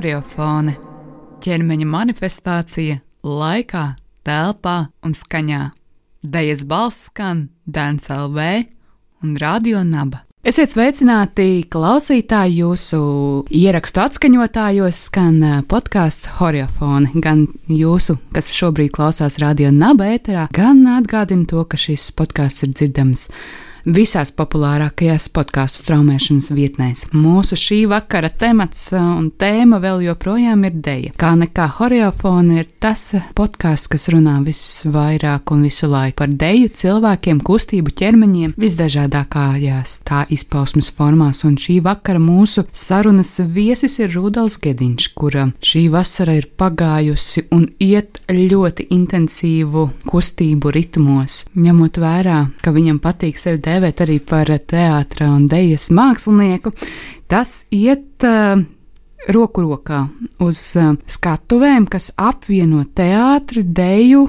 Horiofone - ķermeņa manifestācija laikā, telpā un skaņā. Dejas balss skan Dēns LV un Radio Naba. Esiet sveicināti, klausītāji, jūsu ierakstu atskaņotājos skan podkāsts Horiofone. Gan jūsu, kas šobrīd klausās radio naba ēterā, gan atgādina to, ka šis podkāsts ir dzirdams visās populārākajās podkāstu straumēšanas vietnēs. Mūsu šī vakara temats uh, un tēma vēl joprojām ir deja. Kā nekā horeofona ir tas podkāsts, kas runā visvairāk un visu laiku par deju, cilvēkiem, kustību, ķermeņiem, visdažādākajās tā izpausmes formās, un šī vakara mūsu sarunas viesis ir Rudals Gediņš, kura šī vasara ir pagājusi un iet ļoti intensīvu kustību ritmos, ņemot vērā, ka viņam patīk sevi dēvēt arī par teātra un dēļas mākslinieku, tas iet uh, roku rokā uz uh, skatuvēm, kas apvieno teātri, dēļu,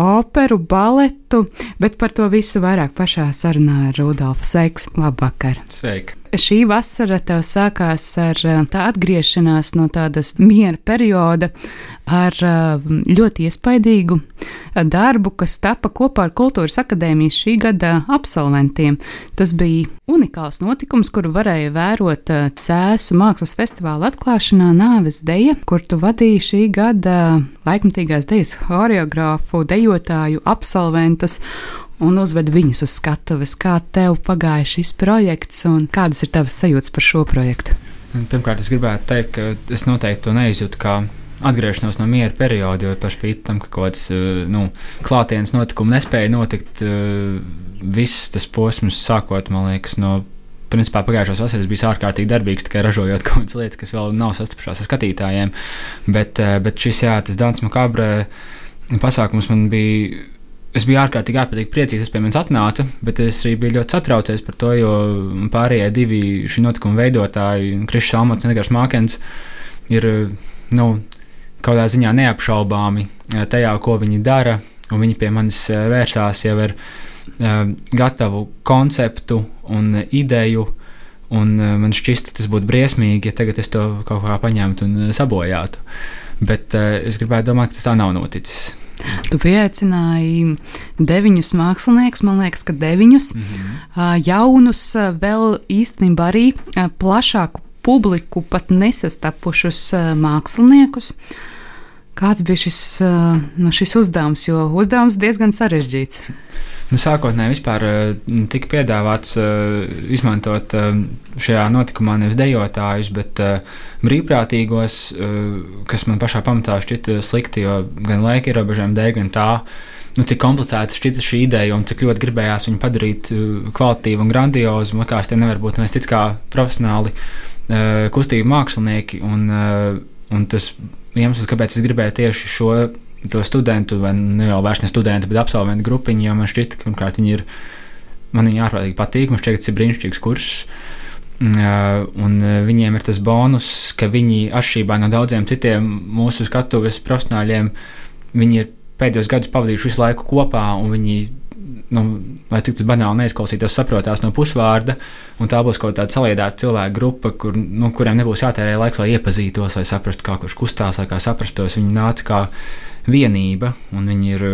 operu, baletu, bet par to visu vairāk pašā sarunā ar Rudolfu Seiks. Labvakar! Sveiki! Šī vasara tev sākās ar tā atgriešanās no tādas miera perioda, ar ļoti iespaidīgu darbu, kas tapa kopā ar Kultūras akadēmijas šī gada absolventiem. Tas bija unikāls notikums, kuru varēja vērot Cēsu mākslas festivāla atklāšanā Nāves deja, kur tu vadīji šī gada laikmatīgās dejas horeogrāfu, dejotāju absolventus un uzved viņus uz skatuves. Kā tev pagāja šis projekts un kādas ir tavas sajūtas par šo projektu? Pirmkārt, es gribētu teikt, ka es noteikti to neizjūtu kā atgriešanos no miera perioda, jo par spīti tam, ka kaut kāds eh, nu, klātienes notikums nespēja notikt, eh, viss tas posms sākot, man liekas, no principā pagājušās vasaras bija ārkārtīgi darbīgs, tikai ražojot kaut kādas lietas, kas vēl nav sastapušās ar skatītājiem. Bet, eh, bet šis, jā, tas Dārns Makabrē pasākums man bija es biju ārkārtīgi, ārkārtīgi priecīgs, ka pie manis atnāca, bet es arī biju ļoti satraucies par to, jo pārējie divi šī notikuma veidotāji, Krišs Almats un Edgars Mākens, ir nu, kaut kādā ziņā neapšaubāmi eh, tajā, ko viņi dara, viņi pie manis eh, vērsās jau ar uh, gatavu konceptu un ideju. Un man šķiet, tas būtu briesmīgi, ja tagad es to kaut kā paņemtu un sabojātu. Bet es gribētu domāt, ka tas tā nav noticis. Tu pieaicināji deviņus māksliniekus, man liekas, ka deviņus mm -hmm. jaunus, vēl īstenībā arī plašāku publiku pat nesastapušus māksliniekus. Kāds bija šis, nu, šis uzdevums, jo uzdevums diezgan sarežģīts? Nu, sākotnēji vispār tika piedāvāts izmantot šajā notikumā nevis dejotājus, bet brīvprātīgos, kas man pašā pamatā šķita slikti, jo gan laika ierobežojuma dēļ, gan tā, nu, cik komplicēta šķita šī ideja un cik ļoti gribējās viņu padarīt kvalitīvu un grandiozu. Man liekas, tie nevar būt mēs cits kā profesionāli kustību mākslinieki. Un, un tas iemesls, kāpēc es gribēju tieši šo to studentu, vai nu jau vairs ne studentu, bet absolventu grupiņu, jo man šķiet, ka pirmkārt viņi ir, man viņi ārprātīgi patīk, man šķiet, ka tas ir brīnišķīgs kurs. Un viņiem ir tas bonus, ka viņi, atšķirībā no daudziem citiem mūsu skatuves profesionāļiem, viņi ir pēdējos gadus pavadījuši visu laiku kopā, un viņi, nu, lai cik tas banāli neizklausītos, saprotās no pusvārda, un tā būs kaut kāda saliedēta cilvēku grupa, kur, nu, kuriem nebūs jātērē laiks, lai iepazītos, lai saprastu, kā kurš kustās, lai kā saprastos. Viņi nāca kā vienība, un viņi ir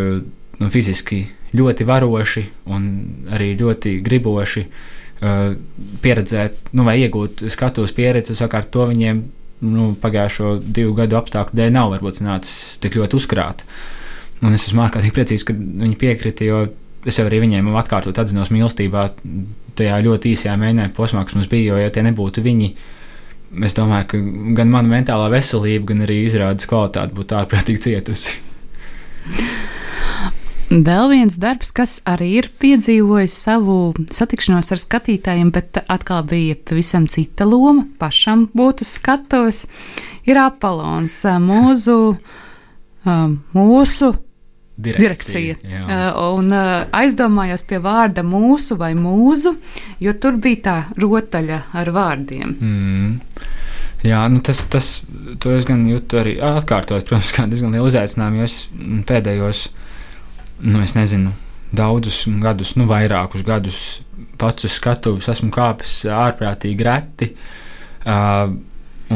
nu, fiziski ļoti varoši un arī ļoti griboši uh, pieredzēt, nu, vai iegūt skatuves pieredzi. Savukārt to viņiem nu, pagājušo divu gadu apstākļu dēļ nav varbūt nācis tik ļoti uzkrāt. Un es esmu ārkārtīgi priecīgs, ka viņi piekrita, jo es arī viņiem atkārtot atzinos mīlestībā tajā ļoti īsajā mēģinājuma posmā, kas mums bija, jo ja tie nebūtu viņi, es domāju, ka gan mana mentālā veselība, gan arī izrādes kvalitāte būtu ārprātīgi cietusi. Vēl viens darbs, kas arī ir piedzīvojis savu satikšanos ar skatītājiem, bet atkal bija pavisam cita loma, pašam būt uz skatuves, ir Apollons, mūsu, mūsu direkcija. direkcija. Un aizdomājos pie vārda mūsu vai mūzu, jo tur bija tā rotaļa ar vārdiem. Mm. Jā, nu tas, tas es gan jūtu arī atkārtot, protams, kā diezgan lielu izaicinājumu, jo es pēdējos, nu, es nezinu, daudzus gadus, nu, vairākus gadus pats uz skatuves esmu kāpis ārprātīgi reti. Uh,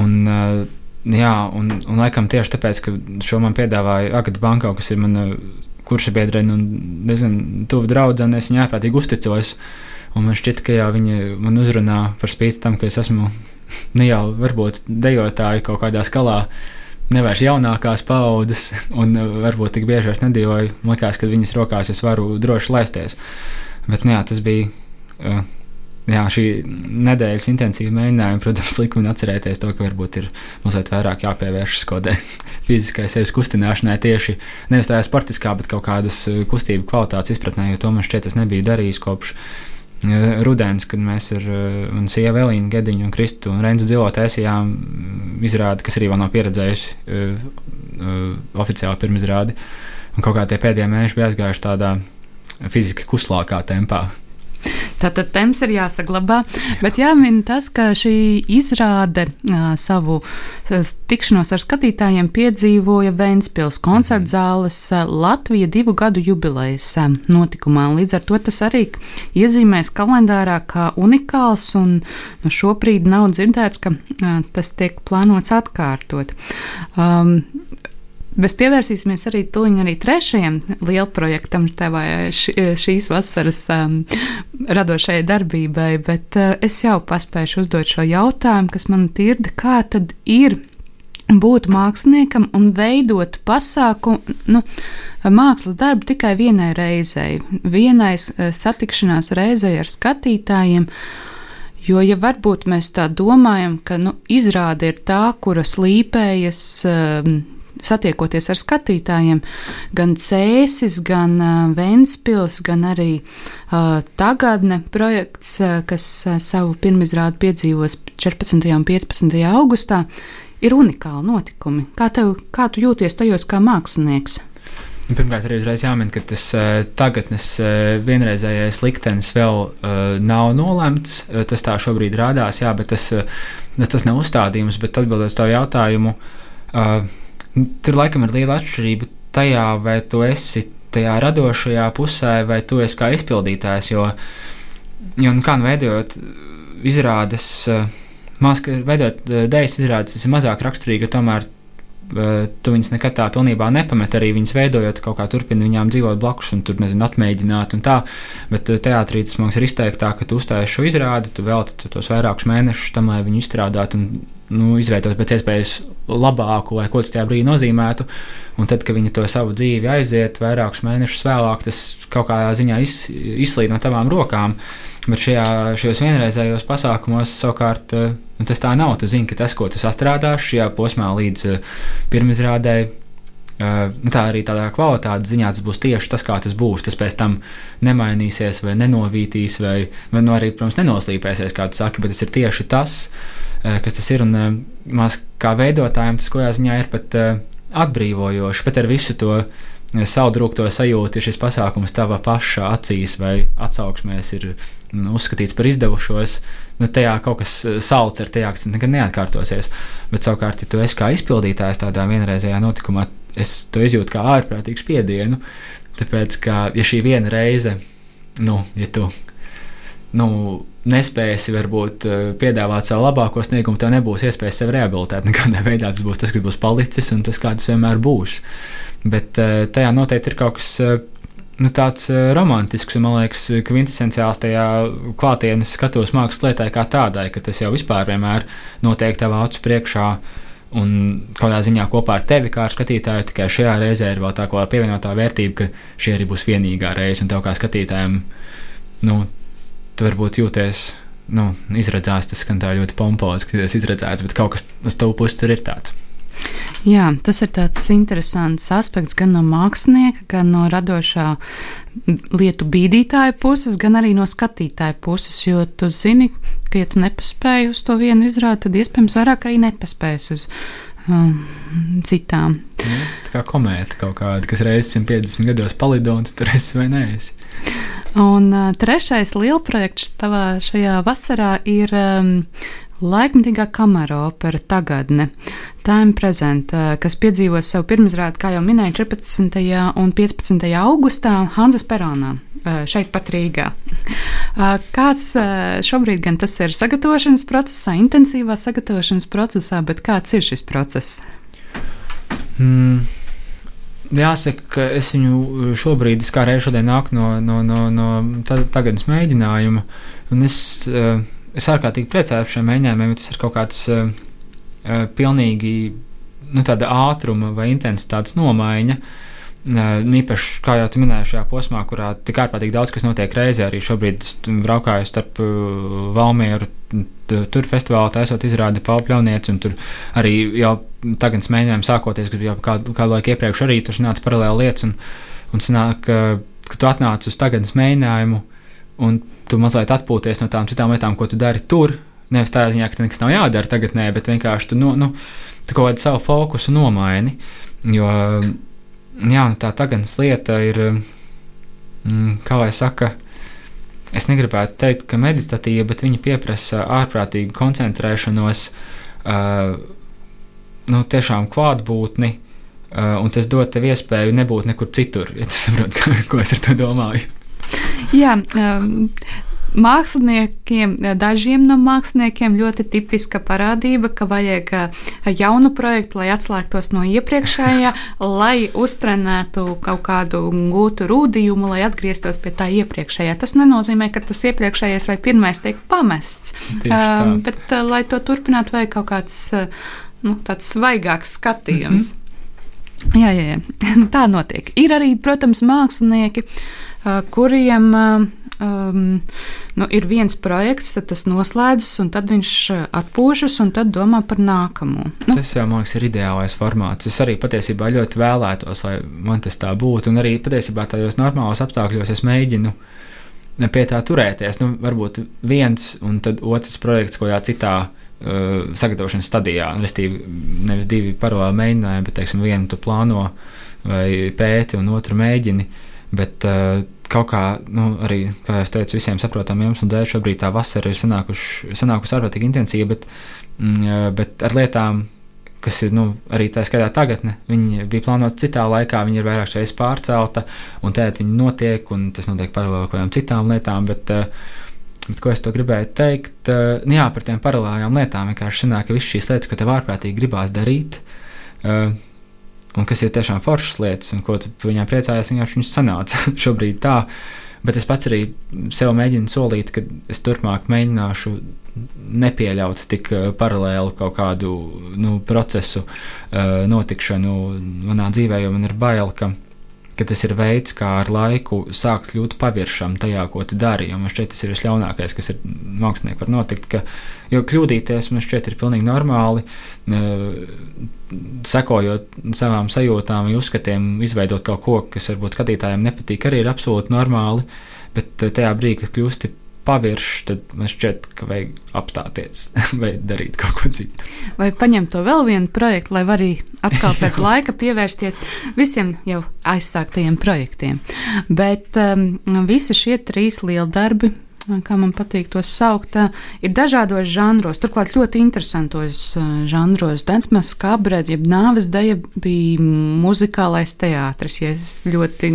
un uh, jā, un, un laikam tieši tāpēc, ka šo man piedāvāja Agata Banka, kas ir mana kursa biedrene un diezgan tuva draudzene, es viņai ārprātīgi uzticos. Un man šķiet, ka jā, viņa man uzrunā par spīti tam, ka es esmu ne jau varbūt dejotāji kaut kādā skalā. Nevairs jaunākās paudzes, un varbūt tik bieži es nedēļoju. Man liekas, ka viņas rokās es varu droši laisties. Bet, nu, jā, tas bija uh, jā, šī nedēļas intensīva mēģinājuma, protams, lika man atcerēties to, ka varbūt ir mazliet vairāk jāpievēršas kaut kādai fiziskai sevis kustināšanai, tieši nevis tajā sportiskā, bet kaut kādas uh, kustību kvalitātes izpratnē, jo to man šķiet, es nebiju darījis kopš uh, rudens, kad mēs ar uh, sievu Elīnu Gediņu un Kristu un Renzu Dzilo taisījām izrādi, kas arī vēl nav pieredzējusi uh, uh, oficiāli pirmizrādi. Un kaut kā tie pēdējie mēneši bija aizgājuši tādā fiziski kuslākā tempā. Tātad temps ir jāsaglabā, bet jāmin tas, ka šī izrāde savu tikšanos ar skatītājiem piedzīvoja Ventspils koncertzāles uh, Latvija divu gadu jubilejas notikumā. Līdz ar to tas arī iezīmēs kalendārā kā unikāls, un nu, šobrīd nav dzirdēts, ka tas tiek plānots atkārtot. Um, Mēs pievērsīsimies arī tuliņ arī trešajam lielprojektam, ši, šīs vasaras um, radošajai darbībai, bet uh, es jau paspēju uzdot šo jautājumu, kas man tirda, kā tad ir būt māksliniekam un veidot pasākumu, nu, mākslas darbu tikai vienai reizei, vienai uh, satikšanās reizei ar skatītājiem. Jo, ja varbūt mēs tā domājam, ka nu, izrāde ir tā, kura slīpējas um, satiekoties ar skatītājiem, gan Cēsis, gan uh, Ventspils, gan arī uh, tagadne projekts, uh, kas uh, savu pirmizrādi piedzīvos 14. un 15. augustā, ir unikāli notikumi. Kā, tev, kā tu jūties tajos kā mākslinieks? Nu, pirmkārt, arī uzreiz jāmin, ka tas uh, tagadnes uh, vienreizējais liktenis vēl uh, nav nolemts. Uh, tas tā šobrīd rādās, jā, bet tas, uh, tas nav uzstādījums. Bet atbildot uz tavu jautājumu, uh, Tur laikam ir liela atšķirība tajā, vai tu esi tajā radošajā pusē, vai tu esi kā izpildītājs. Jo, jo nu, kā nu veidojot izrādes, eh, mākslinieks, veidot eh, dēļas izrādes, tas ir mazāk raksturīgi, jo tomēr tu viņus nekad tā pilnībā nepamet. Arī viņas veidojot, kaut kā turpina viņām dzīvot blakus, un tur nezinu, atmēģināt un tā. Bet teātrī tas mums ir izteiktāk, ka tu uzstājies šo izrādi, tu veltīji tos vairākus mēnešus tam, lai viņu izstrādātu un nu, izveidot pēc iespējas labāku, lai ko tas tajā brīdī nozīmētu. Un tad, kad viņi to savu dzīvi aiziet, vairākus mēnešus vēlāk, tas kaut kādā ziņā iz, izslīd no tavām rokām. Bet šajā, šajos vienreizējos pasākumos savukārt eh, nu, tas tā nav. Tu zini, ka tas, ko tu sastrādāsi šajā posmā līdz uh, pirmizrādēji, Uh, nu, tā arī tādā kvalitātes ziņā tas būs tieši tas, kā tas būs. Tas pēc tam nemainīsies, vai nenovītīs, vai, vai nu, arī, protams, nenoslīpēsies, kā tu saki, bet tas ir tieši tas, uh, kas tas ir. Un uh, mēs kā veidotājiem tas kaut kādā ziņā ir pat atbrīvojoši, pat ar visu to saudrūkto sajūtu, šis pasākums tava paša acīs vai atsauksmēs ir nu, uzskatīts par izdevušos. Nu, tajā kaut kas salds ar tajā, kas nekad neatkārtosies. Bet savukārt, ja tu esi kā izpildītājs tādā vienreizējā notikumā, es to izjūtu kā ārprātīgu spiedienu. Tāpēc, ka ja šī viena reize, nu, ja tu nu, nespēsi varbūt eh, piedāvāt savu labāko sniegumu, tev nebūs iespējas sevi rehabilitēt. Nekādā veidā tas būs tas, kas būs palicis, un tas kāds vienmēr būs. Bet eh, tajā noteikti ir kaut kas eh, nu, tāds romantisks, un man liekas, ka kvintesenciāls tajā klātienes skatos mākslas lietai kā tādai, ka tas jau vispār vienmēr notiek tavā acu priekšā. Un kādā ziņā kopā ar tevi, kā ar skatītāju, tikai šajā reizē ir vēl tā kā pievienotā vērtība, ka šī arī būs vienīgā reize. Un tev kā skatītājiem, nu, tu varbūt jūties nu, izredzēts, tas skan tā ļoti pompozi, ka tas ir izredzēts, bet kaut kas uz tavu pusi tur ir tāds. Jā, tas ir tāds interesants aspekts gan no mākslinieka, gan no radošā lietu bīdītāja puses, gan arī no skatītāja puses. Jo tu zini, ka, ja tu nepaspēji uz to vienu izrādi, tad iespējams vairāk arī nepaspēs uz um, citām. Ja, tā kā komēta kaut kāda, kas reizes 150 gados palido, un tu tur esi vai neesi. Un uh, trešais lielprojekts tavā šajā vasarā ir um, Laikmatīgā kamera opera tagadne, Time Present, kas piedzīvos savu pirmizrādi, kā jau minēju, 14. un 15. augustā Hanzas Peronā. Šeit pat Rīgā. Kāds šobrīd gan tas ir sagatavošanas procesā, intensīvā sagatavošanas procesā, bet kāds ir šis process? Mm. Jāsaka, ka es viņu šobrīd, kā reizē šodien nāku no, no, no, no tagadnes mēģinājuma, un es uh, es ārkārtīgi priecājos par šiem mēģinājumiem, jo tas ir kaut kāds uh, pilnīgi nu, ātruma vai intensitātes nomaiņa. Uh, īpaši, kā jau tu minēji, šajā posmā, kurā tik ārkārtīgi daudz kas notiek reizē, arī šobrīd braukāju starp uh, Valmieru, tur festivālā taisot izrādi Paupļaunieci, un tur arī jau tagad mēģinājumi sākoties, kad jau kādu, kādu laiku iepriekš arī tur nāca paralēli lietas, un, un sanāk, ka, ka tu atnāc uz tagadnes mēģinājumu, un tu mazliet atpūties no tām citām lietām, ko tu dari tur. Nevis tā ziņā, ka nekas nav jādara tagad, nē, bet vienkārši tu, nu, nu, tu kaut kādu savu fokusu nomaini. Jo jā, tā tagadnes lieta ir, mm, kā lai saka, es negribētu teikt, ka meditatīva, bet viņa pieprasa ārprātīgu koncentrēšanos, uh, nu, tiešām klātbūtni, uh, un tas dod tev iespēju nebūt nekur citur, ja tu saproti, ko es ar to domāju. Jā, um, Māksliniekiem, dažiem no māksliniekiem ļoti tipiska parādība, ka vajag uh, jaunu projektu, lai atslēgtos no iepriekšējā, lai uztrenētu kaut kādu gūtu rūdījumu, lai atgrieztos pie tā iepriekšējā. Tas nenozīmē, ka tas iepriekšējais vai pirmais tiek pamests, um, bet, uh, lai to turpinātu, vajag kaut kāds uh, nu, tāds svaigāks skatījums. Mm -hmm. Jā, jā, jā, tā notiek. Ir arī, protams, mākslinieki kuriem um, nu, ir viens projekts, tad tas noslēdzas, un tad viņš atpūšas, un tad domā par nākamo. Nu. Tas jau man liekas, ir ideālais formāts. Es arī patiesībā ļoti vēlētos, lai man tas tā būtu, un arī patiesībā tādos normālos apstākļos es mēģinu pie tā turēties. Nu, varbūt viens un otrs projekts kaut kādā citā. Uh, sagatavošanas stadijā, restīvi, nevis divi paralēli mēģinājumi, bet, teiksim, vienu tu plāno vai pēti, un otru mēģini. Uh, Bet uh, kaut kā, nu, arī, kā jau teicu, visiem saprotamiem iemeslu dēļ šobrīd tā vasara ir sanākuši, sanākusi ārkārtīgi intensīva, bet, mm, bet ar lietām, kas ir nu, arī tā skaitā tagadne, viņi bija plānoti citā laikā, viņi ir vairāk reizes pārcelta, un tēt viņi notiek, un tas notiek paralēli kaut kādām citām lietām. Bet, uh, Bet, ko es to gribēju teikt? Nu jā, par tām paralēlām lietām vienkārši sanāk, ka visas šīs lietas, ko tev ārprātīgi gribās darīt, uh, un kas ir tiešām foršas lietas, un ko tu viņām priecājies, vienkārši viņas sanāca šobrīd tā. Bet es pats arī sev mēģinu solīt, ka es turpmāk mēģināšu nepieļaut tik eh, paralēlu kaut kādu nu, procesu uh, notikšanu manā dzīvē, jo man ir bail, ka ka tas ir veids, kā ar laiku sākt kļūt paviršam tajā, ko tu dari. Jo man šķiet, tas ir visļaunākais, kas ir māksliniekam var notikt. Ka, jo kļūdīties man šķiet ir pilnīgi normāli. Sekojot savām sajūtām, uzskatiem, izveidot kaut ko, kas varbūt skatītājiem nepatīk, arī ir absolūti normāli. Bet tajā brīdī, kad kļūsti paviršs, tad man šķiet, ka vajag apstāties vai darīt kaut ko citu. Vai paņemt to vēl vienu projektu, lai arī atkal pēc laika pievērsties visiem jau aizsāktajiem projektiem. Bet um, visi šie trīs lieldarbi kā man patīk to saukt, ir dažādos žanros, turklāt ļoti interesantos žanros. Densmas kabrēt, jeb nāves deja bija muzikālais teātris, ja ļoti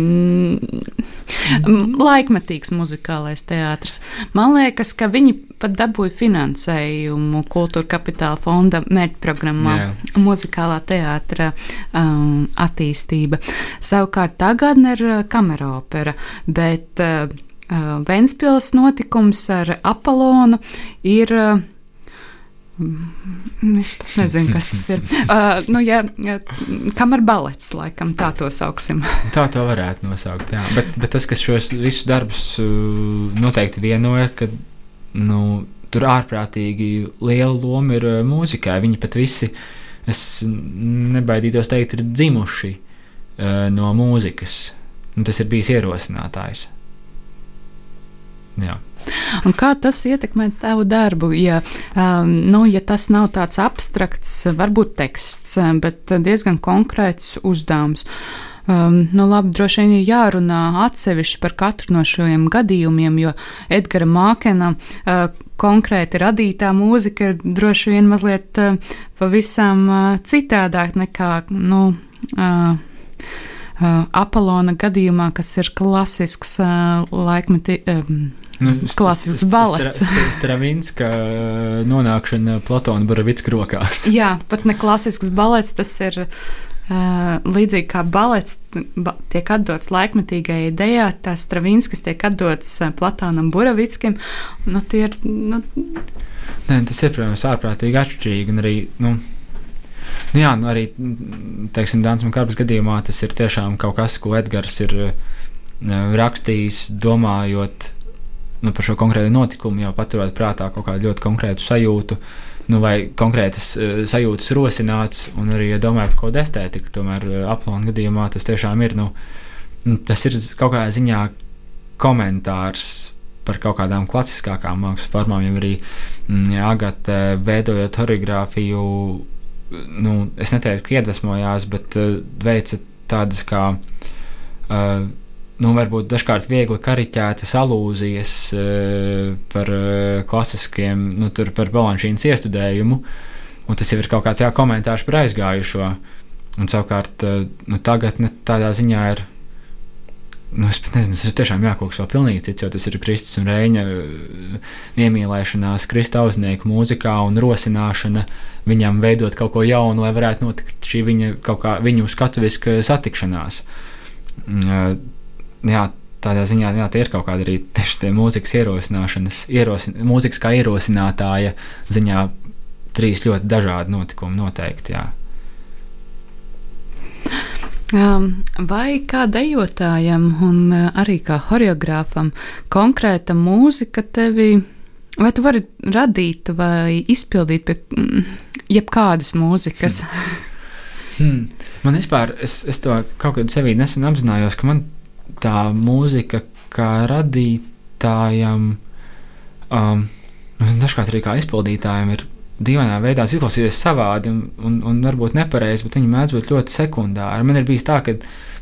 laikmetīgs muzikālais teātris. Man liekas, ka viņi pat dabūja finansējumu kultūra kapitāla fonda mērķprogrammā yeah. muzikālā teātra um, attīstība. Savukārt tagad ir kameropera, bet uh, uh, Ventspils notikums ar Apolonu ir. Uh, Es pat nezinu, kas tas ir. Uh, nu, ja, ja, kamēr balets, laikam, tā to sauksim. tā to varētu nosaukt. Jā. Bet, bet tas, kas šos visus darbus noteikti vienoja, ka nu, tur ārprātīgi liela loma ir mūzikai. Viņi pat visi, es nebaidītos teikt, ir dzimuši uh, no mūzikas. Un tas ir bijis ierosinātājs. Jā. Un kā tas ietekmē tavu darbu? Ja, um, nu, ja tas nav tāds abstrakts, varbūt teksts, bet diezgan konkrēts uzdevums. Um, nu, labi, droši vien ir jārunā atsevišķi par katru no šiem gadījumiem, jo Edgara Mākena uh, konkrēti radītā mūzika ir droši vien mazliet uh, pavisam uh, citādāk nekā, nu, uh, uh, Apolona gadījumā, kas ir klasisks uh, laikmeti. Um, Nu, Klasisks balets. Stravinska nonākšana Platona Boravicka rokās. Jā, pat ne klasisks balets, tas ir Uh, līdzīgi kā balets ba tiek atdots laikmetīgajai idejai, tas Stravinskis tiek atdots uh, Platānam Buravickim. Nu, ir, nu... Nē, tas ir, protams, ārprātīgi atšķirīgi. Un arī, nu, nu jā, nu arī, teiksim, Dānas Makārpas gadījumā tas ir tiešām kaut kas, ko Edgars ir rakstījis, domājot nu, par šo konkrētu notikumu, jau paturot prātā kaut kādu ļoti konkrētu sajūtu. Nu, vai konkrētas uh, sajūtas rosināts, un arī ja domāju par kaut kādu estētiku. Tomēr uh, aplāna gadījumā tas tiešām ir. Nu, nu, tas ir kaut kādā ziņā komentārs par kaut kādām klasiskākām mākslas formām, jau arī mm, Agate veidojot choreogrāfiju. Nu, es neteiktu, ka iedvesmojās, bet uh, veica tādas kā uh, nu, varbūt dažkārt viegli kariķētas alūzijas uh, par uh, klasiskiem, nu, par balanšīnas iestudējumu, un tas jau ir kaut kāds jā, komentārs par aizgājušo. Un savukārt, uh, nu, tagad ne, tādā ziņā ir. Nu, es pat nezinu, tas ir tiešām jākoks vēl pilnīgi cits, jo tas ir Kristus un Reņa iemīlēšanās Kristausnieku mūzikā un rosināšana viņam veidot kaut ko jaunu, lai varētu notikt šī viņa kaut kā viņu skatuviska satikšanās. Jā, tādā ziņā jā, tie ir kaut kādi arī tie mūzikas ierosināšanas, ierosin, mūzikas kā ierosinātāja ziņā trīs ļoti dažādi notikumi noteikti. Jā. Um, vai kā dejotājam un uh, arī kā choreogrāfam konkrēta mūzika tevi, vai tu vari radīt vai izpildīt pie mm, jebkādas mūzikas? Hmm. Man vispār, es, es to kaut kad sevī nesen apzinājos, ka man tā mūzika kā radītājam, um, dažkārt arī kā izpildītājam, ir dīvainā veidā izklausīties savādi un, un, un varbūt nepareizi, bet viņi mēdz būt ļoti sekundāri. Man ir bijis tā, ka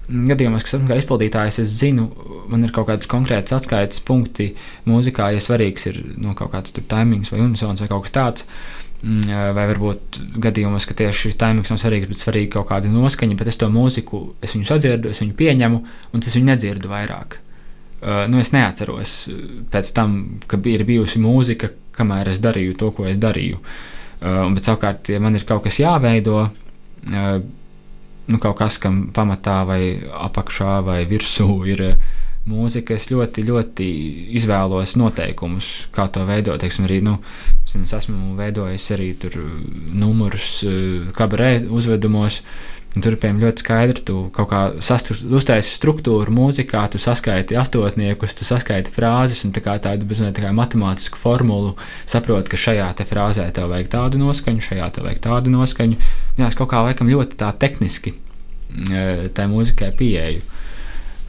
gadījumos, kas esmu kā izpildītājs, es zinu, man ir kaut kādas konkrētas atskaites punkti mūzikā, ja svarīgs ir no kaut kāds timings vai unisons vai kaut kas tāds. Mm, vai varbūt gadījumos, ka tieši timings nav svarīgs, bet svarīga kaut kāda noskaņa, bet es to mūziku, es viņu sadzirdu, es viņu pieņemu, un es viņu nedzirdu vairāk. Uh, nu, es neatceros pēc tam, ka ir bijusi mūzika, kamēr es darīju to, ko es darīju. Uh, bet savukārt, ja man ir kaut kas jāveido, uh, nu, kaut kas, kam pamatā vai apakšā vai virsū ir. Uh, mūzika, es ļoti, ļoti izvēlos noteikumus, kā to veidot. Teiksim, arī, nu, es esmu veidojis arī tur numurus, eh, kabarē uzvedumos. Tur piemēram ļoti skaidri, tu kaut kā uztaisīji struktūru mūzikā, tu saskaiti astotniekus, tu saskaiti frāzes un tā kā tādu bezmēr tā kā matemātisku formulu saproti, ka šajā te frāzē tev vajag tādu noskaņu, šajā tev vajag tādu noskaņu. Jā, es kaut kā laikam ļoti tā tehniski eh, tai mūzikai pieeju.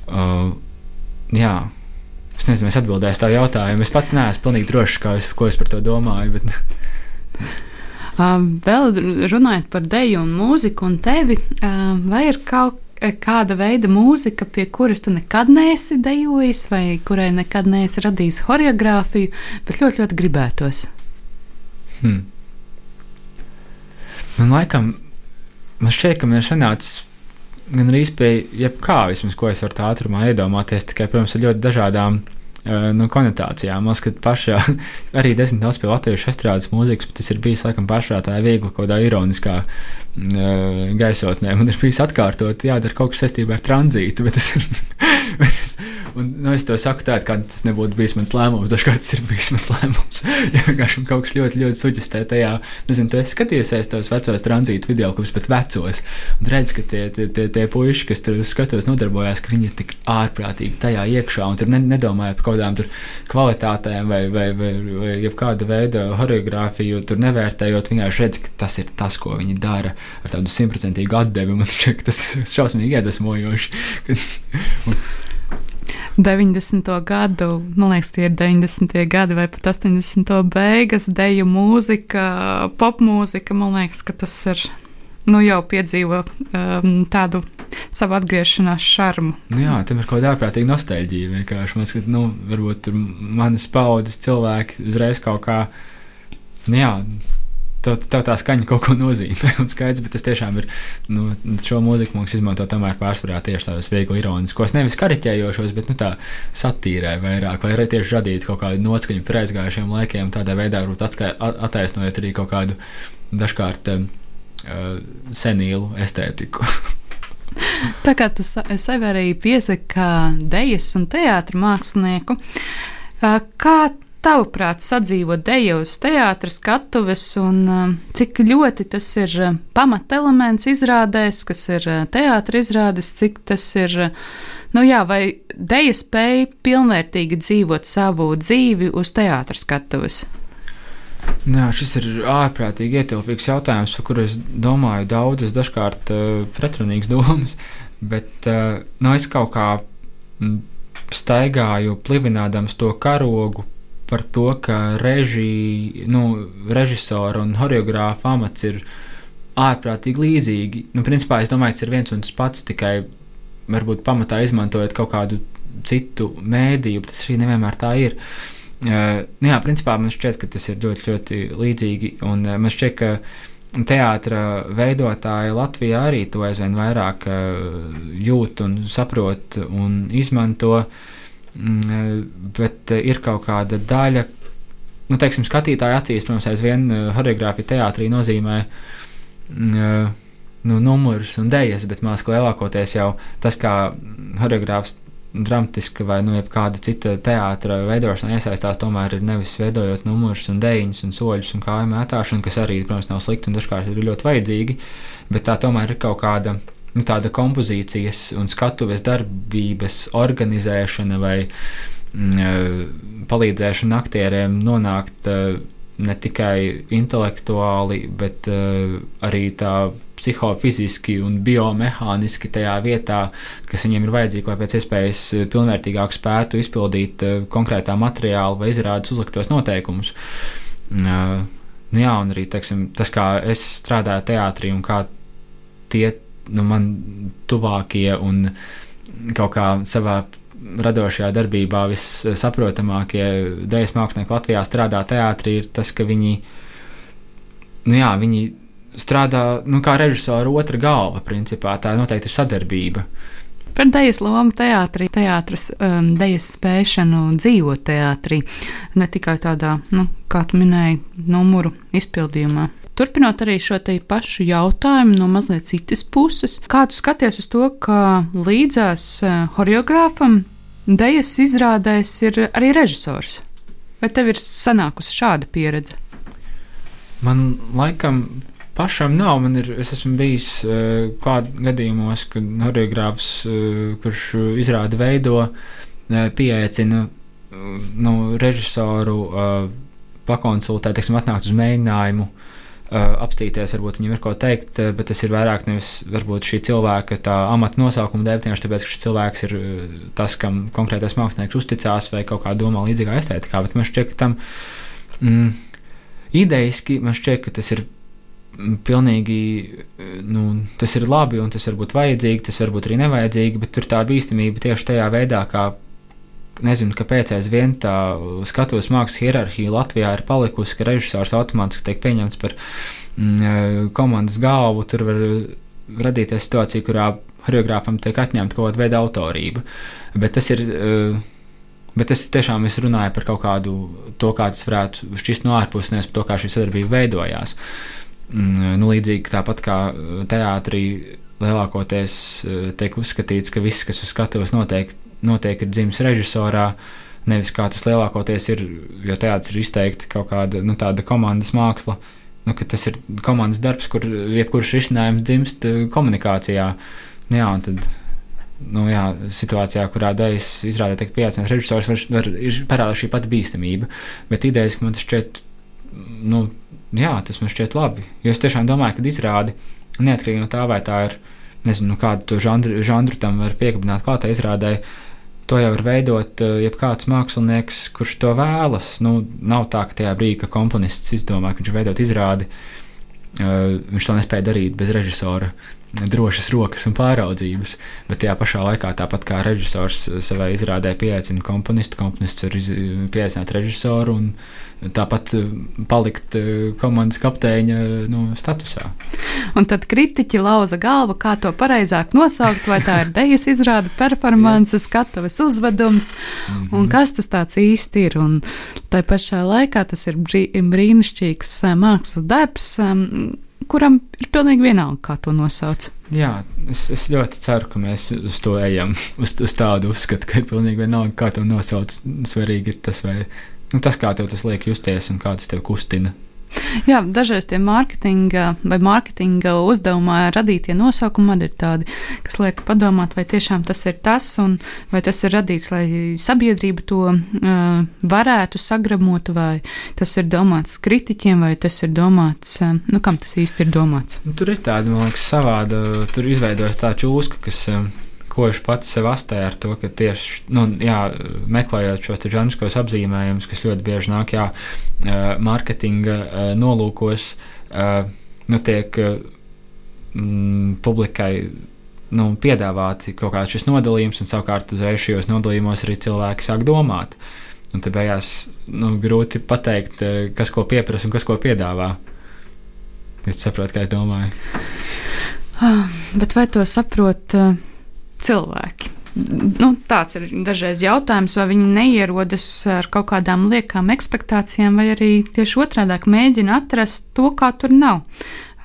Uh, jā. Es nezinu, es atbildēšu tā jautājumu. Es pats neesmu pilnīgi drošs, es, ko es par to domāju. Bet... uh, vēl runājot par deju un mūziku un tevi, uh, vai ir kaut kāda veida mūzika, pie kuras tu nekad neesi dejojis, vai kurai nekad neesi radījis choreogrāfiju, bet ļoti, ļoti gribētos? Hmm. Man laikam, man šķiet, ka man ir sanācis gan arī pie jebkā, vismaz, ko es varu tā ātrumā iedomāties, tikai, protams, ar ļoti dažādām nu, konotācijām. Man liekas, ka pašā arī desmit daudz pie latviešu estrādes mūzikas, bet tas ir bijis laikam pašā tā viegli kaut kādā ironiskā uh, gaisotnē. Man ir bijis atkārtot, jādara kaut kas saistībā ar tranzītu, bet tas ir. bet es, Un, nu, es to saku tā, ka tas nebūtu bijis mans lēmums. Dažkārt tas ir bijis mans lēmums. ja vienkārši kaut kas ļoti, ļoti suģistē tajā, nezinu, tu esi skatījies tos vecos tranzītu video, kurus pat vecos. Un redz, ka tie, tie, tie, tie puiši, kas tur skatos, nodarbojās, ka viņi ir tik ārprātīgi tajā iekšā un tur ne, nedomāja par kaut kādām kvalitātēm vai, vai, vai, vai jebkāda veida choreogrāfiju, tur nevērtējot. Vienkārši redz, ka tas ir tas, ko viņi dara ar tādu simtprocentīgu atdevi. Man ka tas ir šausmīgi iedvesmojoši. un, 90. gadu, man liekas, tie ir 90. gadi vai pat 80. beigas, deju mūzika, popmūzika. Man liekas, ka tas ir nu jau piedzīvo um, tādu savu atgriešanās šarmu. Nu jā, tam ir kaut kāda ārprātīga nostalģija. Vienkārši man liekas, nu, varbūt manas paudzes cilvēki uzreiz kaut kā, nu jā, tev, tev tā skaņa kaut ko nozīmē. Un skaidrs, bet tas tiešām ir. Nu, šo mūziku mums izmanto tomēr pārsvarā tieši tādos viegli ironiskos, nevis kariķējošos, bet nu, tā satīrē vairāk, lai arī tieši radītu kaut kādu noskaņu par aizgājušiem laikiem, tādā veidā varbūt attaisnojot arī kaut kādu dažkārt uh, senīlu estētiku. Tā kā tu sevi arī piesaki kā dejas un teātris mākslinieku, kā tavuprāt, sadzīvot deju uz teātras skatuves, un uh, cik ļoti tas ir uh, pamatelements izrādēs, kas ir uh, teātris izrādes, cik tas ir, nu jā, vai deja spēja pilnvērtīgi dzīvot savu dzīvi uz teātras skatuves? Jā, šis ir ārprātīgi ietilpīgs jautājums, par kuru es domāju daudzas, dažkārt uh, pretrunīgas domas, bet uh, nu, es kaut kā staigāju, plivinādams to karogu par to, ka režī, nu, režisora un choreogrāfa amats ir ārprātīgi līdzīgi. Nu, principā es domāju, tas ir viens un tas pats, tikai varbūt pamatā izmantojot kaut kādu citu mēdīju, tas arī nevienmēr tā ir. Uh, nu jā, principā man šķiet, ka tas ir ļoti, ļoti līdzīgi, un uh, man šķiet, ka teātris veidotāji Latvijā arī to aizvien vairāk uh, jūt un saprot un izmanto. Uh, bet eh, ir kaut kāda daļa, nu, teiksim, skatītāja acīs, protams, aizvien choreogrāfija eh, teātrī nozīmē mm, nu, numurus un dēļas, bet mākslinieks lielākoties jau tas, kā choreogrāfs dramatiska vai nu, kāda cita teātra veidošanā iesaistās, tomēr ir nevis veidojot numurus un dēļus un soļus un kāju mētāšanu, kas arī, protams, nav slikti un dažkārt ir ļoti vajadzīgi, bet tā tomēr ir kaut kāda nu, tāda kompozīcijas un skatuves darbības organizēšana vai mm, eh, palīdzēšana aktieriem nonākt eh, ne tikai intelektuāli, bet uh, arī tā psihofiziski un biomehāniski tajā vietā, kas viņiem ir vajadzīga, lai pēc iespējas pilnvērtīgāk spētu izpildīt konkrētā materiāla vai izrādes uzliktos noteikumus. Uh, nu jā, un arī teiksim, tas, kā es strādāju teātrī un kā tie nu, man tuvākie un kaut kā savā radošajā darbībā vissaprotamākie dēļas mākslinieki Latvijā strādā teātrī, ir tas, ka viņi, nu jā, viņi strādā nu, kā režisora otra galva, principā tā noteikti ir sadarbība. Par dēļas lomu teātrī, teātris, um, dēļas spēšanu dzīvot teātrī, ne tikai tādā, nu, kā tu minēji, numuru izpildījumā. Turpinot arī šo te pašu jautājumu no mazliet citas puses, kā tu skaties uz to, ka līdzās horeogrāfam eh, dejas izrādēs ir arī režisors? Vai tev ir sanākusi šāda pieredze? Man laikam pašam nav. Man ir, es esmu bijis uh, kādā gadījumos, kad horeogrāfs, uh, kurš izrāda veido, uh, pieaicina nu, režisoru pakonsultēt, teiksim, atnākt uz mēģinājumu. Uh, apstīties, varbūt viņam ir ko teikt, uh, bet tas ir vairāk nevis šī cilvēka amata nosaukuma dēļ, tieši tāpēc, ka šis cilvēks ir uh, tas, kam konkrētais mākslinieks uzticās vai kaut kā domā līdzīgā estētikā. Bet man šķiet, ka tam mm, idejiski man šķiet, ka tas ir. Mm, pilnīgi nu, tas ir labi, un tas var būt vajadzīgi, tas var būt arī nevajadzīgi, bet tur tā bīstamība tieši tajā veidā, kā nezinu, kāpēc aizvien tā skatuves mākslas hierarhija Latvijā ir palikusi, ka režisors automātiski tiek pieņemts par mm, komandas galvu. Tur var radīties situācija, kurā choreogrāfam tiek atņemta kaut kāda veida autorība. Bet tas ir. Bet es tiešām es runāju par kaut kādu to, kā tas varētu šķist no ārpuses, nevis par to, kā šī sadarbība veidojās. Mm, nu, līdzīgi tāpat kā teātrī lielākoties tiek uzskatīts, ka viss, kas uz skatuves notiek, notiek ir dzimis režisorā. Nevis kā tas lielākoties ir, jo teātris ir izteikti kaut kāda nu, komandas māksla. Nu, tas ir komandas darbs, kur jebkurš risinājums dzimst eh, komunikācijā. Nu, jā, tad, nu, jā, situācijā, kurā dēļas izrādē tiek pieaicināts režisors, var, var, ir parādās šī pati bīstamība. Bet idejas, ka man tas šķiet, nu, jā, tas man šķiet labi. Jo es tiešām domāju, ka izrādi neatkarīgi no tā, vai tā ir, nezinu, kādu žanru, žanru tam var piekabināt klātai izrādē. To jau var veidot uh, jebkāds mākslinieks, kurš to vēlas. Nu, nav tā, ka tajā brīdī, kad komponists izdomā, ka viņš veidot izrādi, Uh, viņš to nespēja darīt bez režisora drošas rokas un pāraudzības, bet tajā pašā laikā, tāpat kā režisors savai izrādē pieaicina komponistu, komponists var pieaicināt režisoru un tāpat palikt komandas kapteiņa nu, statusā. Un tad kritiķi lauza galvu, kā to pareizāk nosaukt, vai tā ir dejas izrāde, performance, skatuves uzvedums, mm -hmm. un kas tas tāds īsti ir. Un tai pašā laikā tas ir brī, brīnišķīgs mākslas darbs kuram ir pilnīgi vienalga, kā to nosauc. Jā, es, es ļoti ceru, ka mēs uz to ejam, uz, uz tādu uzskatu, ka ir pilnīgi vienalga, kā to nosauc. Svarīgi ir tas, vai, nu, tas kā tev tas liek justies un kā tas tev kustina. Jā, dažreiz tie mārketinga vai mārketinga uzdevumā radītie nosaukumi ir tādi, kas liek padomāt, vai tiešām tas ir tas, un vai tas ir radīts, lai sabiedrība to uh, varētu sagramot, vai tas ir domāts kritiķiem, vai tas ir domāts, uh, nu, kam tas īsti ir domāts. Nu, tur ir tāda, man liekas, savāda, tur izveidojas tā čūska, kas. Uh, koši pats sev astē ar to, ka tieši nu, jā, meklējot šos žanriskos apzīmējumus, kas ļoti bieži nāk jā, mārketinga nolūkos, nu, tiek mm, publikai nu, piedāvāti kaut kāds šis nodalījums, un savukārt uzreiz šajos nodalījumos arī cilvēki sāk domāt. Un te beigās nu, grūti pateikt, kas ko pieprasa un kas ko piedāvā. Jūs saprotat, kā es domāju. Ah, bet vai to saprot? Uh cilvēki. Nu, tāds ir dažreiz jautājums, vai viņi neierodas ar kaut kādām liekām expectācijām, vai arī tieši otrādi mēģina atrast to, kā tur nav.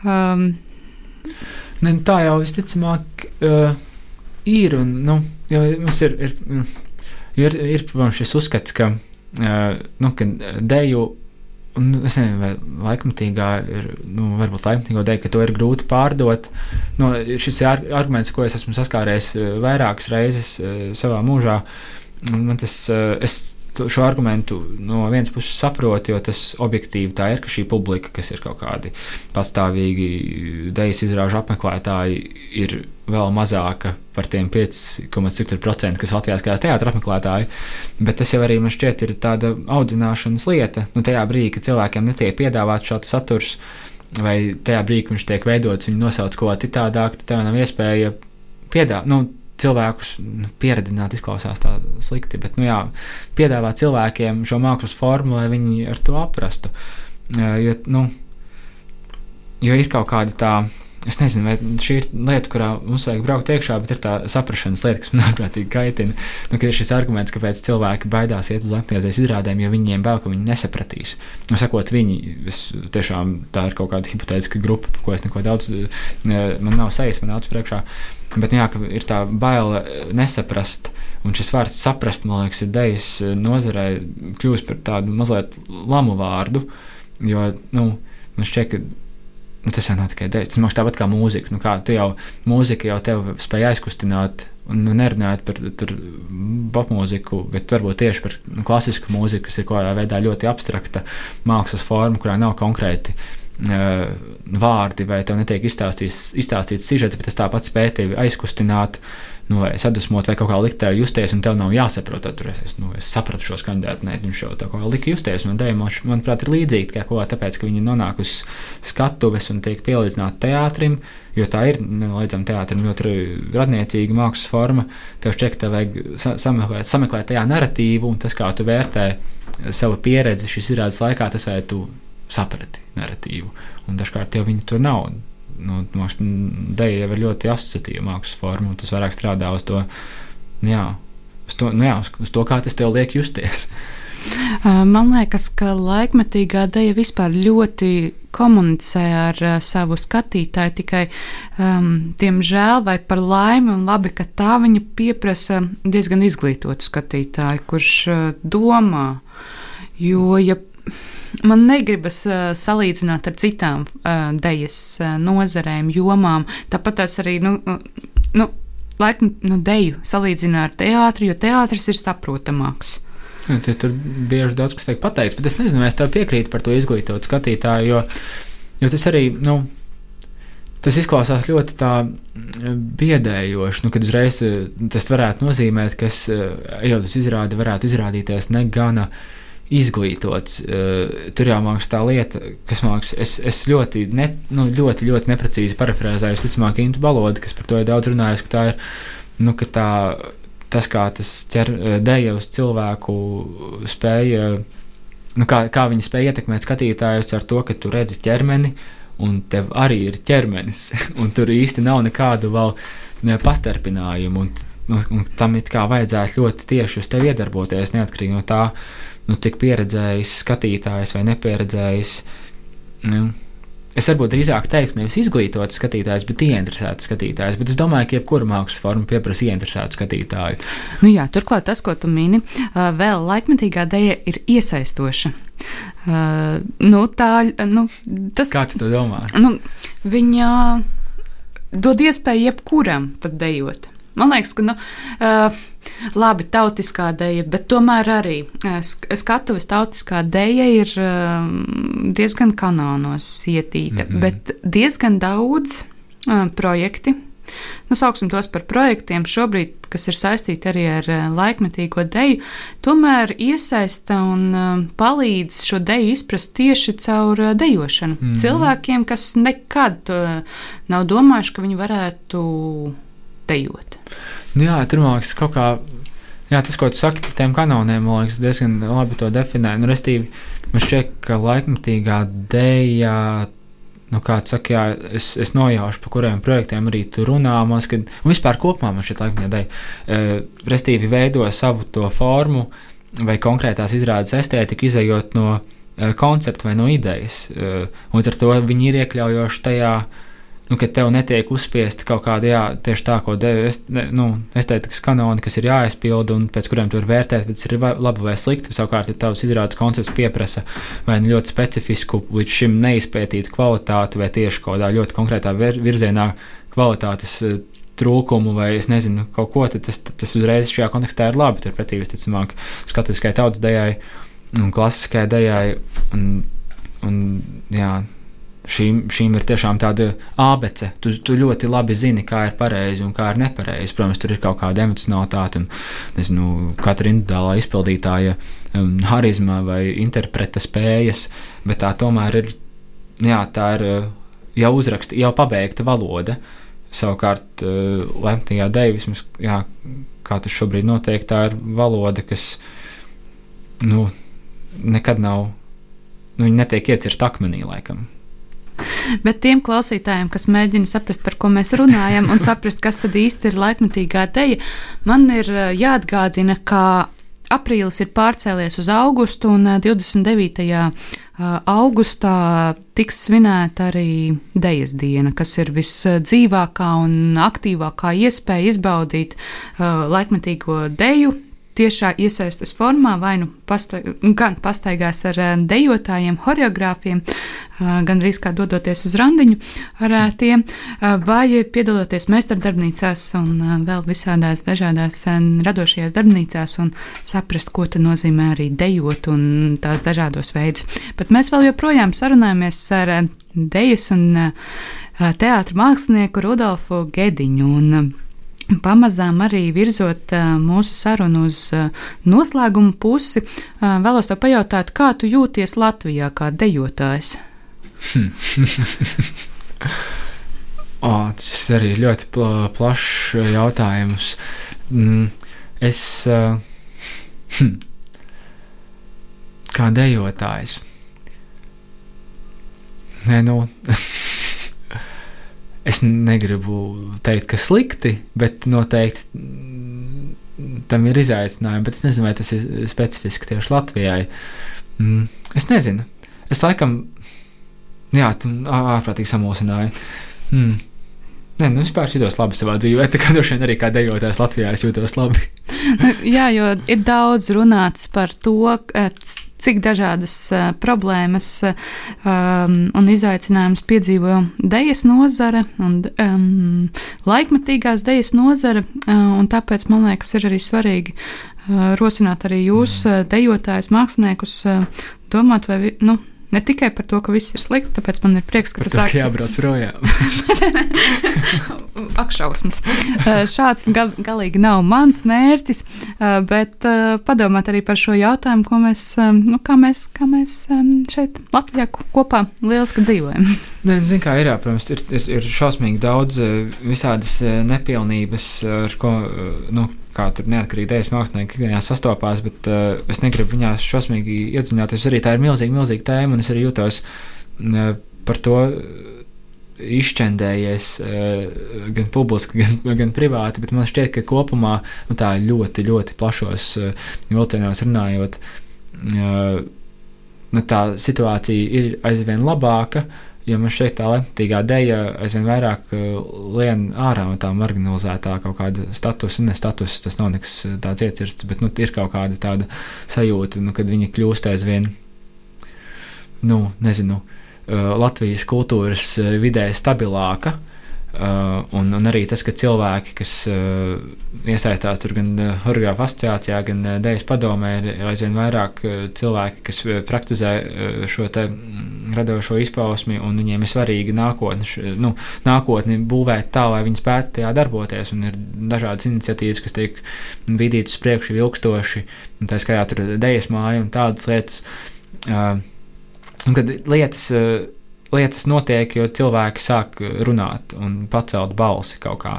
Um, ne, tā jau visticamāk uh, ir. Un, nu, mums ir, ir, ir, ir protams, šis uzskats, ka, uh, nu, ka deju Un es nezinu, vai laikmatīgā ir, nu, varbūt laikmatīgā dēļ, ka to ir grūti pārdot. Nu, šis ir arguments, ko es esmu saskāries eh, vairākas reizes eh, savā mūžā. Man tas, eh, es šo argumentu no vienas puses saprotu, jo tas objektīvi tā ir, ka šī publika, kas ir kaut kādi pastāvīgi dejas izrāžu apmeklētāji, ir vēl mazāka par tiem 5,4%, kas Latvijā skatās teātris apmeklētāji. Bet tas jau arī man šķiet ir tāda audzināšanas lieta. Nu, tajā brīdī, kad cilvēkiem netiek piedāvāts šāds saturs, vai tajā brīdī, kad viņš tiek veidots, viņi nosauc ko citādāk, tad tev nav iespēja piedāvāt. Nu, cilvēkus nu, pieredzināt, izklausās tā slikti, bet nu, jā, piedāvāt cilvēkiem šo mākslas formu, lai viņi ar to aprastu. Jo, nu, jo ir kaut kāda tā. Es nezinu, vai šī ir lieta, kurā mums vajag braukt iekšā, bet ir tā saprāšanas lieta, kas man ārprātīgi kaitina. Nu, ir šis arguments, kāpēc cilvēki baidās iet uz aktivitātes izrādēm, jo viņiem bail, ka viņi nesapratīs. Nu, sakot, viņi, tiešām tā ir kaut kāda hipotētiska grupa, ko es neko daudz, man nav sejas, man nav priekšā. Bet nu, jā, ir tā baila eh, nesaprast, un šis vārds saprast, man liekas, ir dejas eh, nozarē kļūst par tādu mazliet lamu vārdu. Jo nu, man šķiet, ka nu, tas jau nav tikai dēļ. Tas man tāpat kā mūzika. Nu, kā, tu jau mūzika jau tev spēja aizkustināt, un nu, nerunājot par popmūziku, bet varbūt tieši par nu, klasisku mūziku, kas ir kaut kādā veidā ļoti abstrakta mākslas forma, kurā nav konkrēti uh, vārdi, vai tev netiek izstāstīts, izstāstīts sižets, bet tas tāpat spēj tevi aizkustināt, nu, vai sadusmot, vai kaut kā likt tev justies, un tev nav jāsaprot, tur es, nu, es sapratu šo skandālu, nē, viņš jau tā kā lika justies, un dēļ, man, manuprāt, ir līdzīgi kā ko, tāpēc, ka viņi nonāk uz skatuves un tiek pielīdzināti teātrim, jo tā ir, nenoliedzami, teātrim ļoti radniecīga mākslas forma, tev šķiet, ka tev vajag sameklēt, sameklēt tajā narratīvu, un tas, kā tu vērtē savu pieredzi šīs izrādes laikā, tas vai tu saprati narratīvu. Un dažkārt jau viņi tur nav. Nu, Deja jau ir ļoti asociatīva mākslas forma, un tas vairāk strādā uz to, jā, uz to, nu jā, uz, uz to kā tas tev liek justies. Man liekas, ka laikmetīgā dēļa vispār ļoti komunicē ar uh, savu skatītāju. Tikai, um, diemžēl, vai par laimi, un labi, ka tā viņa pieprasa diezgan izglītotu skatītāju, kurš uh, domā. Jo, ja Man negribas uh, salīdzināt ar citām uh, dejas uh, nozarēm, jomām. Tāpat tās arī, nu, nu laikam, nu, deju salīdzina ar teātri, jo teātris ir saprotamāks. Ja, nu, tur bieži daudz kas tiek pateikts, bet es nezinu, vai es tev piekrītu par to izglītotu skatītāju, jo, jo tas arī, nu, Tas izklausās ļoti tā biedējoši, nu, kad uzreiz tas varētu nozīmēt, ka es, ejot uz izrādi, varētu izrādīties ne gana uh, izglītots. Uh, tur mākslinieks tā lieta, kas mākslinieks. Es, es ļoti, ne, nu, ļoti, ļoti neprecīzi parafrāzēju, ticamāk, Intu Balodu, kas par to ir daudz runājis, ka tā ir, nu, ka tā, tas, kā tas ķer, deja uz cilvēku spēja, nu, kā, kā viņi spēja ietekmēt skatītājus ar to, ka tu redzi ķermeni, un tev arī ir ķermenis, un tur īsti nav nekādu vēl pastarpinājumu. Un, nu, un tam it kā vajadzētu ļoti tieši uz tevi iedarboties, neatkarīgi no tā, nu, cik pieredzējis skatītājs vai nepieredzējis. Nu, Es varbūt drīzāk teiktu, nevis izglītots skatītājs, bet ieinteresēts skatītājs. Bet es domāju, ka jebkura mākslas forma pieprasa ieinteresētu skatītāju. Nu jā, turklāt tas, ko tu mini, vēl laikmetīgā dēļa ir iesaistoša. Uh, nu, tā, nu, tas, Kā tu to domā? Nu, viņa dod iespēju jebkuram pat dejot. Man liekas, ka nu, uh, labi tautiskā deja, bet tomēr arī uh, skatuves tautiskā deja ir uh, diezgan kanānos ietīta, mm -hmm. bet diezgan daudz projekti. Nu, sauksim tos par projektiem šobrīd, kas ir saistīti arī ar laikmetīgo deju, tomēr iesaista un palīdz šo deju izprast tieši caur dejošanu. Mm. Cilvēkiem, kas nekad nav domājuši, ka viņi varētu dejot. Nu, jā, tur man liekas, kaut kā. Jā, tas, ko tu saki par tiem kanoniem, man liekas, diezgan labi to definē. Nu, restīvi, man šķiet, ka laikmatīgā dēļā, nu, kā tu saki, jā, es, es nojaušu, par kuriem projektiem arī tu runā. Man liekas, ka, vispār kopumā man šķiet laikmatīgā dēļa, uh, restīvi veido savu to formu vai konkrētās izrādes estētiku, izējot no uh, koncepta vai no idejas. Uh, un ar to viņi ir iekļaujoši tajā nu, ka tev netiek uzspiesti kaut kādi, jā, tieši tā, ko deva es, ne, nu, estētikas kanoni, kas ir jāaizpilda un pēc kuriem tu vari vērtēt, vai tas ir labi vai slikti. Savukārt, ja tavs izrādes koncepts pieprasa vai nu ļoti specifisku, līdz šim neizpētītu kvalitāti, vai tieši kaut kādā ļoti konkrētā virzienā kvalitātes eh, trūkumu, vai es nezinu, kaut ko, tad tas, tas uzreiz šajā kontekstā ir labi. Turpretī, visticamāk, skatuviskai tautas dejai un klasiskai dejai. Un, un, jā, šīm, šīm ir tiešām tāda abece. Tu, tu ļoti labi zini, kā ir pareizi un kā ir nepareizi. Protams, tur ir kaut kāda emocionalitāte un nezinu, katra individuālā izpildītāja um, harizma vai interpreta spējas, bet tā tomēr ir, jā, tā ir uh, jau uzraksta, jau pabeigta valoda. Savukārt, uh, Lemtijā dēļ, vismaz, jā, kā tas šobrīd notiek, tā ir valoda, kas nu, nekad nav, nu, netiek iecirsta akmenī laikam. Bet tiem klausītājiem, kas mēģina saprast, par ko mēs runājam, un saprast, kas tad īsti ir laikmetīgā teja, man ir eh, jāatgādina, ka aprīlis ir pārcēlies uz augustu, un 29. Eh, eh, augustā tiks svinēta arī Dejas diena, kas ir visdzīvākā un aktīvākā iespēja izbaudīt laikmetīgo deju tiešā iesaistas formā, vai nu pasta, gan pastaigās ar eh, dejotājiem, choreogrāfiem, eh, gan arī kā dodoties uz randiņu ar eh, tiem, vai piedaloties meistardarbnīcās un vēl visādās dažādās radošajās darbnīcās un saprast, ko tas nozīmē arī dejot un tās dažādos veidus. Bet mēs vēl joprojām sarunājamies ar dejas un teātra mākslinieku Rudolfu Gediņu. Un, Pamazām arī virzot mūsu sarunu uz noslēguma pusi, vēlos te pajautāt, kā tu jūties Latvijā kā dejotājs? oh, tas arī ir ļoti pla plašs jautājums. Mm, es kā dejotājs. Nē, nu. es negribu teikt, ka slikti, bet noteikti tam ir izaicinājumi. Bet es nezinu, vai tas ir specifiski tieši Latvijai. Mm, es nezinu. Es laikam, jā, tam ārprātīgi samulsināju. Mm. Nē, nu vispār jūtos labi savā dzīvē. Tā kā droši vien arī kā dejotājs Latvijā jūtos labi. nu, jā, jo ir daudz runāts par to, cik dažādas uh, problēmas um, un izaicinājumus piedzīvo dejas nozare un um, laikmatīgās dejas nozare, un tāpēc man liekas, ir arī svarīgi rosināt arī jūs, uh, dejotājus, māksliniekus, domāt, vai, nu, Ne tikai par to, ka viss ir slikti, tāpēc man ir prieks, ka Par sāki ka jābrauc projām. akšausmas. Šāds gal, galīgi nav mans mērķis, bet padomāt arī par šo jautājumu, ko mēs, nu, kā mēs, kā mēs šeit Latvijā ko- kopā lieliski dzīvojam. Nē, nu, zin, kā ir, jā, protams, ir, ir, ir šausmīgi daudz visādas nepilnības, ar ko, nu, kā tur neatkarīgi dēļas mākslinieki ikdienā sastopās, bet uh, es negribu viņās šausmīgi iedziļināties. Arī tā ir milzīga, milzīga tēma, un es arī jūtos uh, par to uh, izšķendējies uh, gan publiski, gan, gan privāti, bet man šķiet, ka kopumā nu, tā ļoti, ļoti plašos uh, vilcienos runājot, uh, nu, tā situācija ir aizvien labāka. Jo man šeit tā lemtīgā dēļa aizvien vairāk uh, lien ārā no tā marginalizētā kaut kāda statusa, ne statusa, tas nav nekas uh, tāds iecirsts, bet nu, ir kaut kāda tāda sajūta, nu, kad viņi kļūst aizvien, nu, nezinu, uh, Latvijas kultūras vidē stabilāka. Uh, un, un arī tas, ka cilvēki, kas uh, iesaistās tur gan uh, Horgrāfa asociācijā, gan uh, Dēļas padomē, ir, ir aizvien vairāk uh, cilvēki, kas uh, praktizē uh, šo te mm, radošo izpausmi, un viņiem ir svarīgi nākotni, š, nu, nākotni būvēt tā, lai viņi spētu tajā darboties. Un ir dažādas iniciatīvas, kas tiek vidītas priekšu ilgstoši, tā skaitā tur Dēļas māja un tādas lietas. Uh, un kad lietas. Uh, lietas notiek, jo cilvēki sāk runāt un pacelt balsi kaut kā.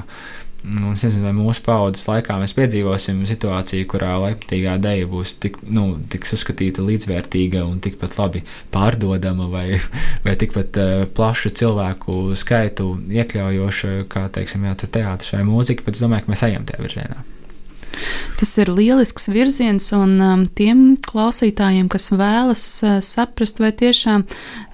Un es nezinu, vai mūsu paudzes laikā mēs piedzīvosim situāciju, kurā laikmatīgā dēļa būs tik, nu, tiks uzskatīta līdzvērtīga un tikpat labi pārdodama, vai, vai tikpat uh, plašu cilvēku skaitu iekļaujoša, kā teiksim, jā, teātris vai mūzika. Bet es domāju, ka mēs ejam tajā virzienā. Tas ir lielisks virziens, un um, tiem klausītājiem, kas vēlas uh, saprast, vai tiešām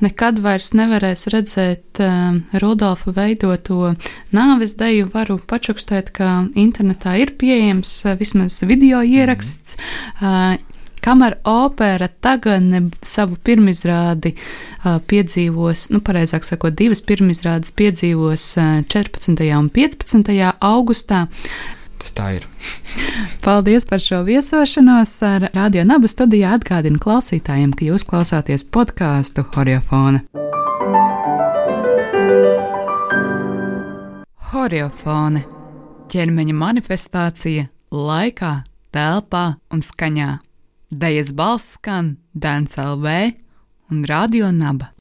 nekad vairs nevarēs redzēt uh, Rudolfa veidoto nāves deju, varu pačukstēt, ka internetā ir pieejams uh, vismaz video ieraksts. Uh, Kamera opera tagad savu pirmizrādi uh, piedzīvos, nu, pareizāk sakot, divas pirmizrādes piedzīvos uh, 14. un 15. augustā. Tas tā ir. Paldies par šo viesošanos. Ar Radio Nabu studijā atgādinu klausītājiem, ka jūs klausāties podkāstu Horiofona. Horiofone - ķermeņa manifestācija laikā, telpā un skaņā. Dejas balss skan Dēns LV un Radio Naba.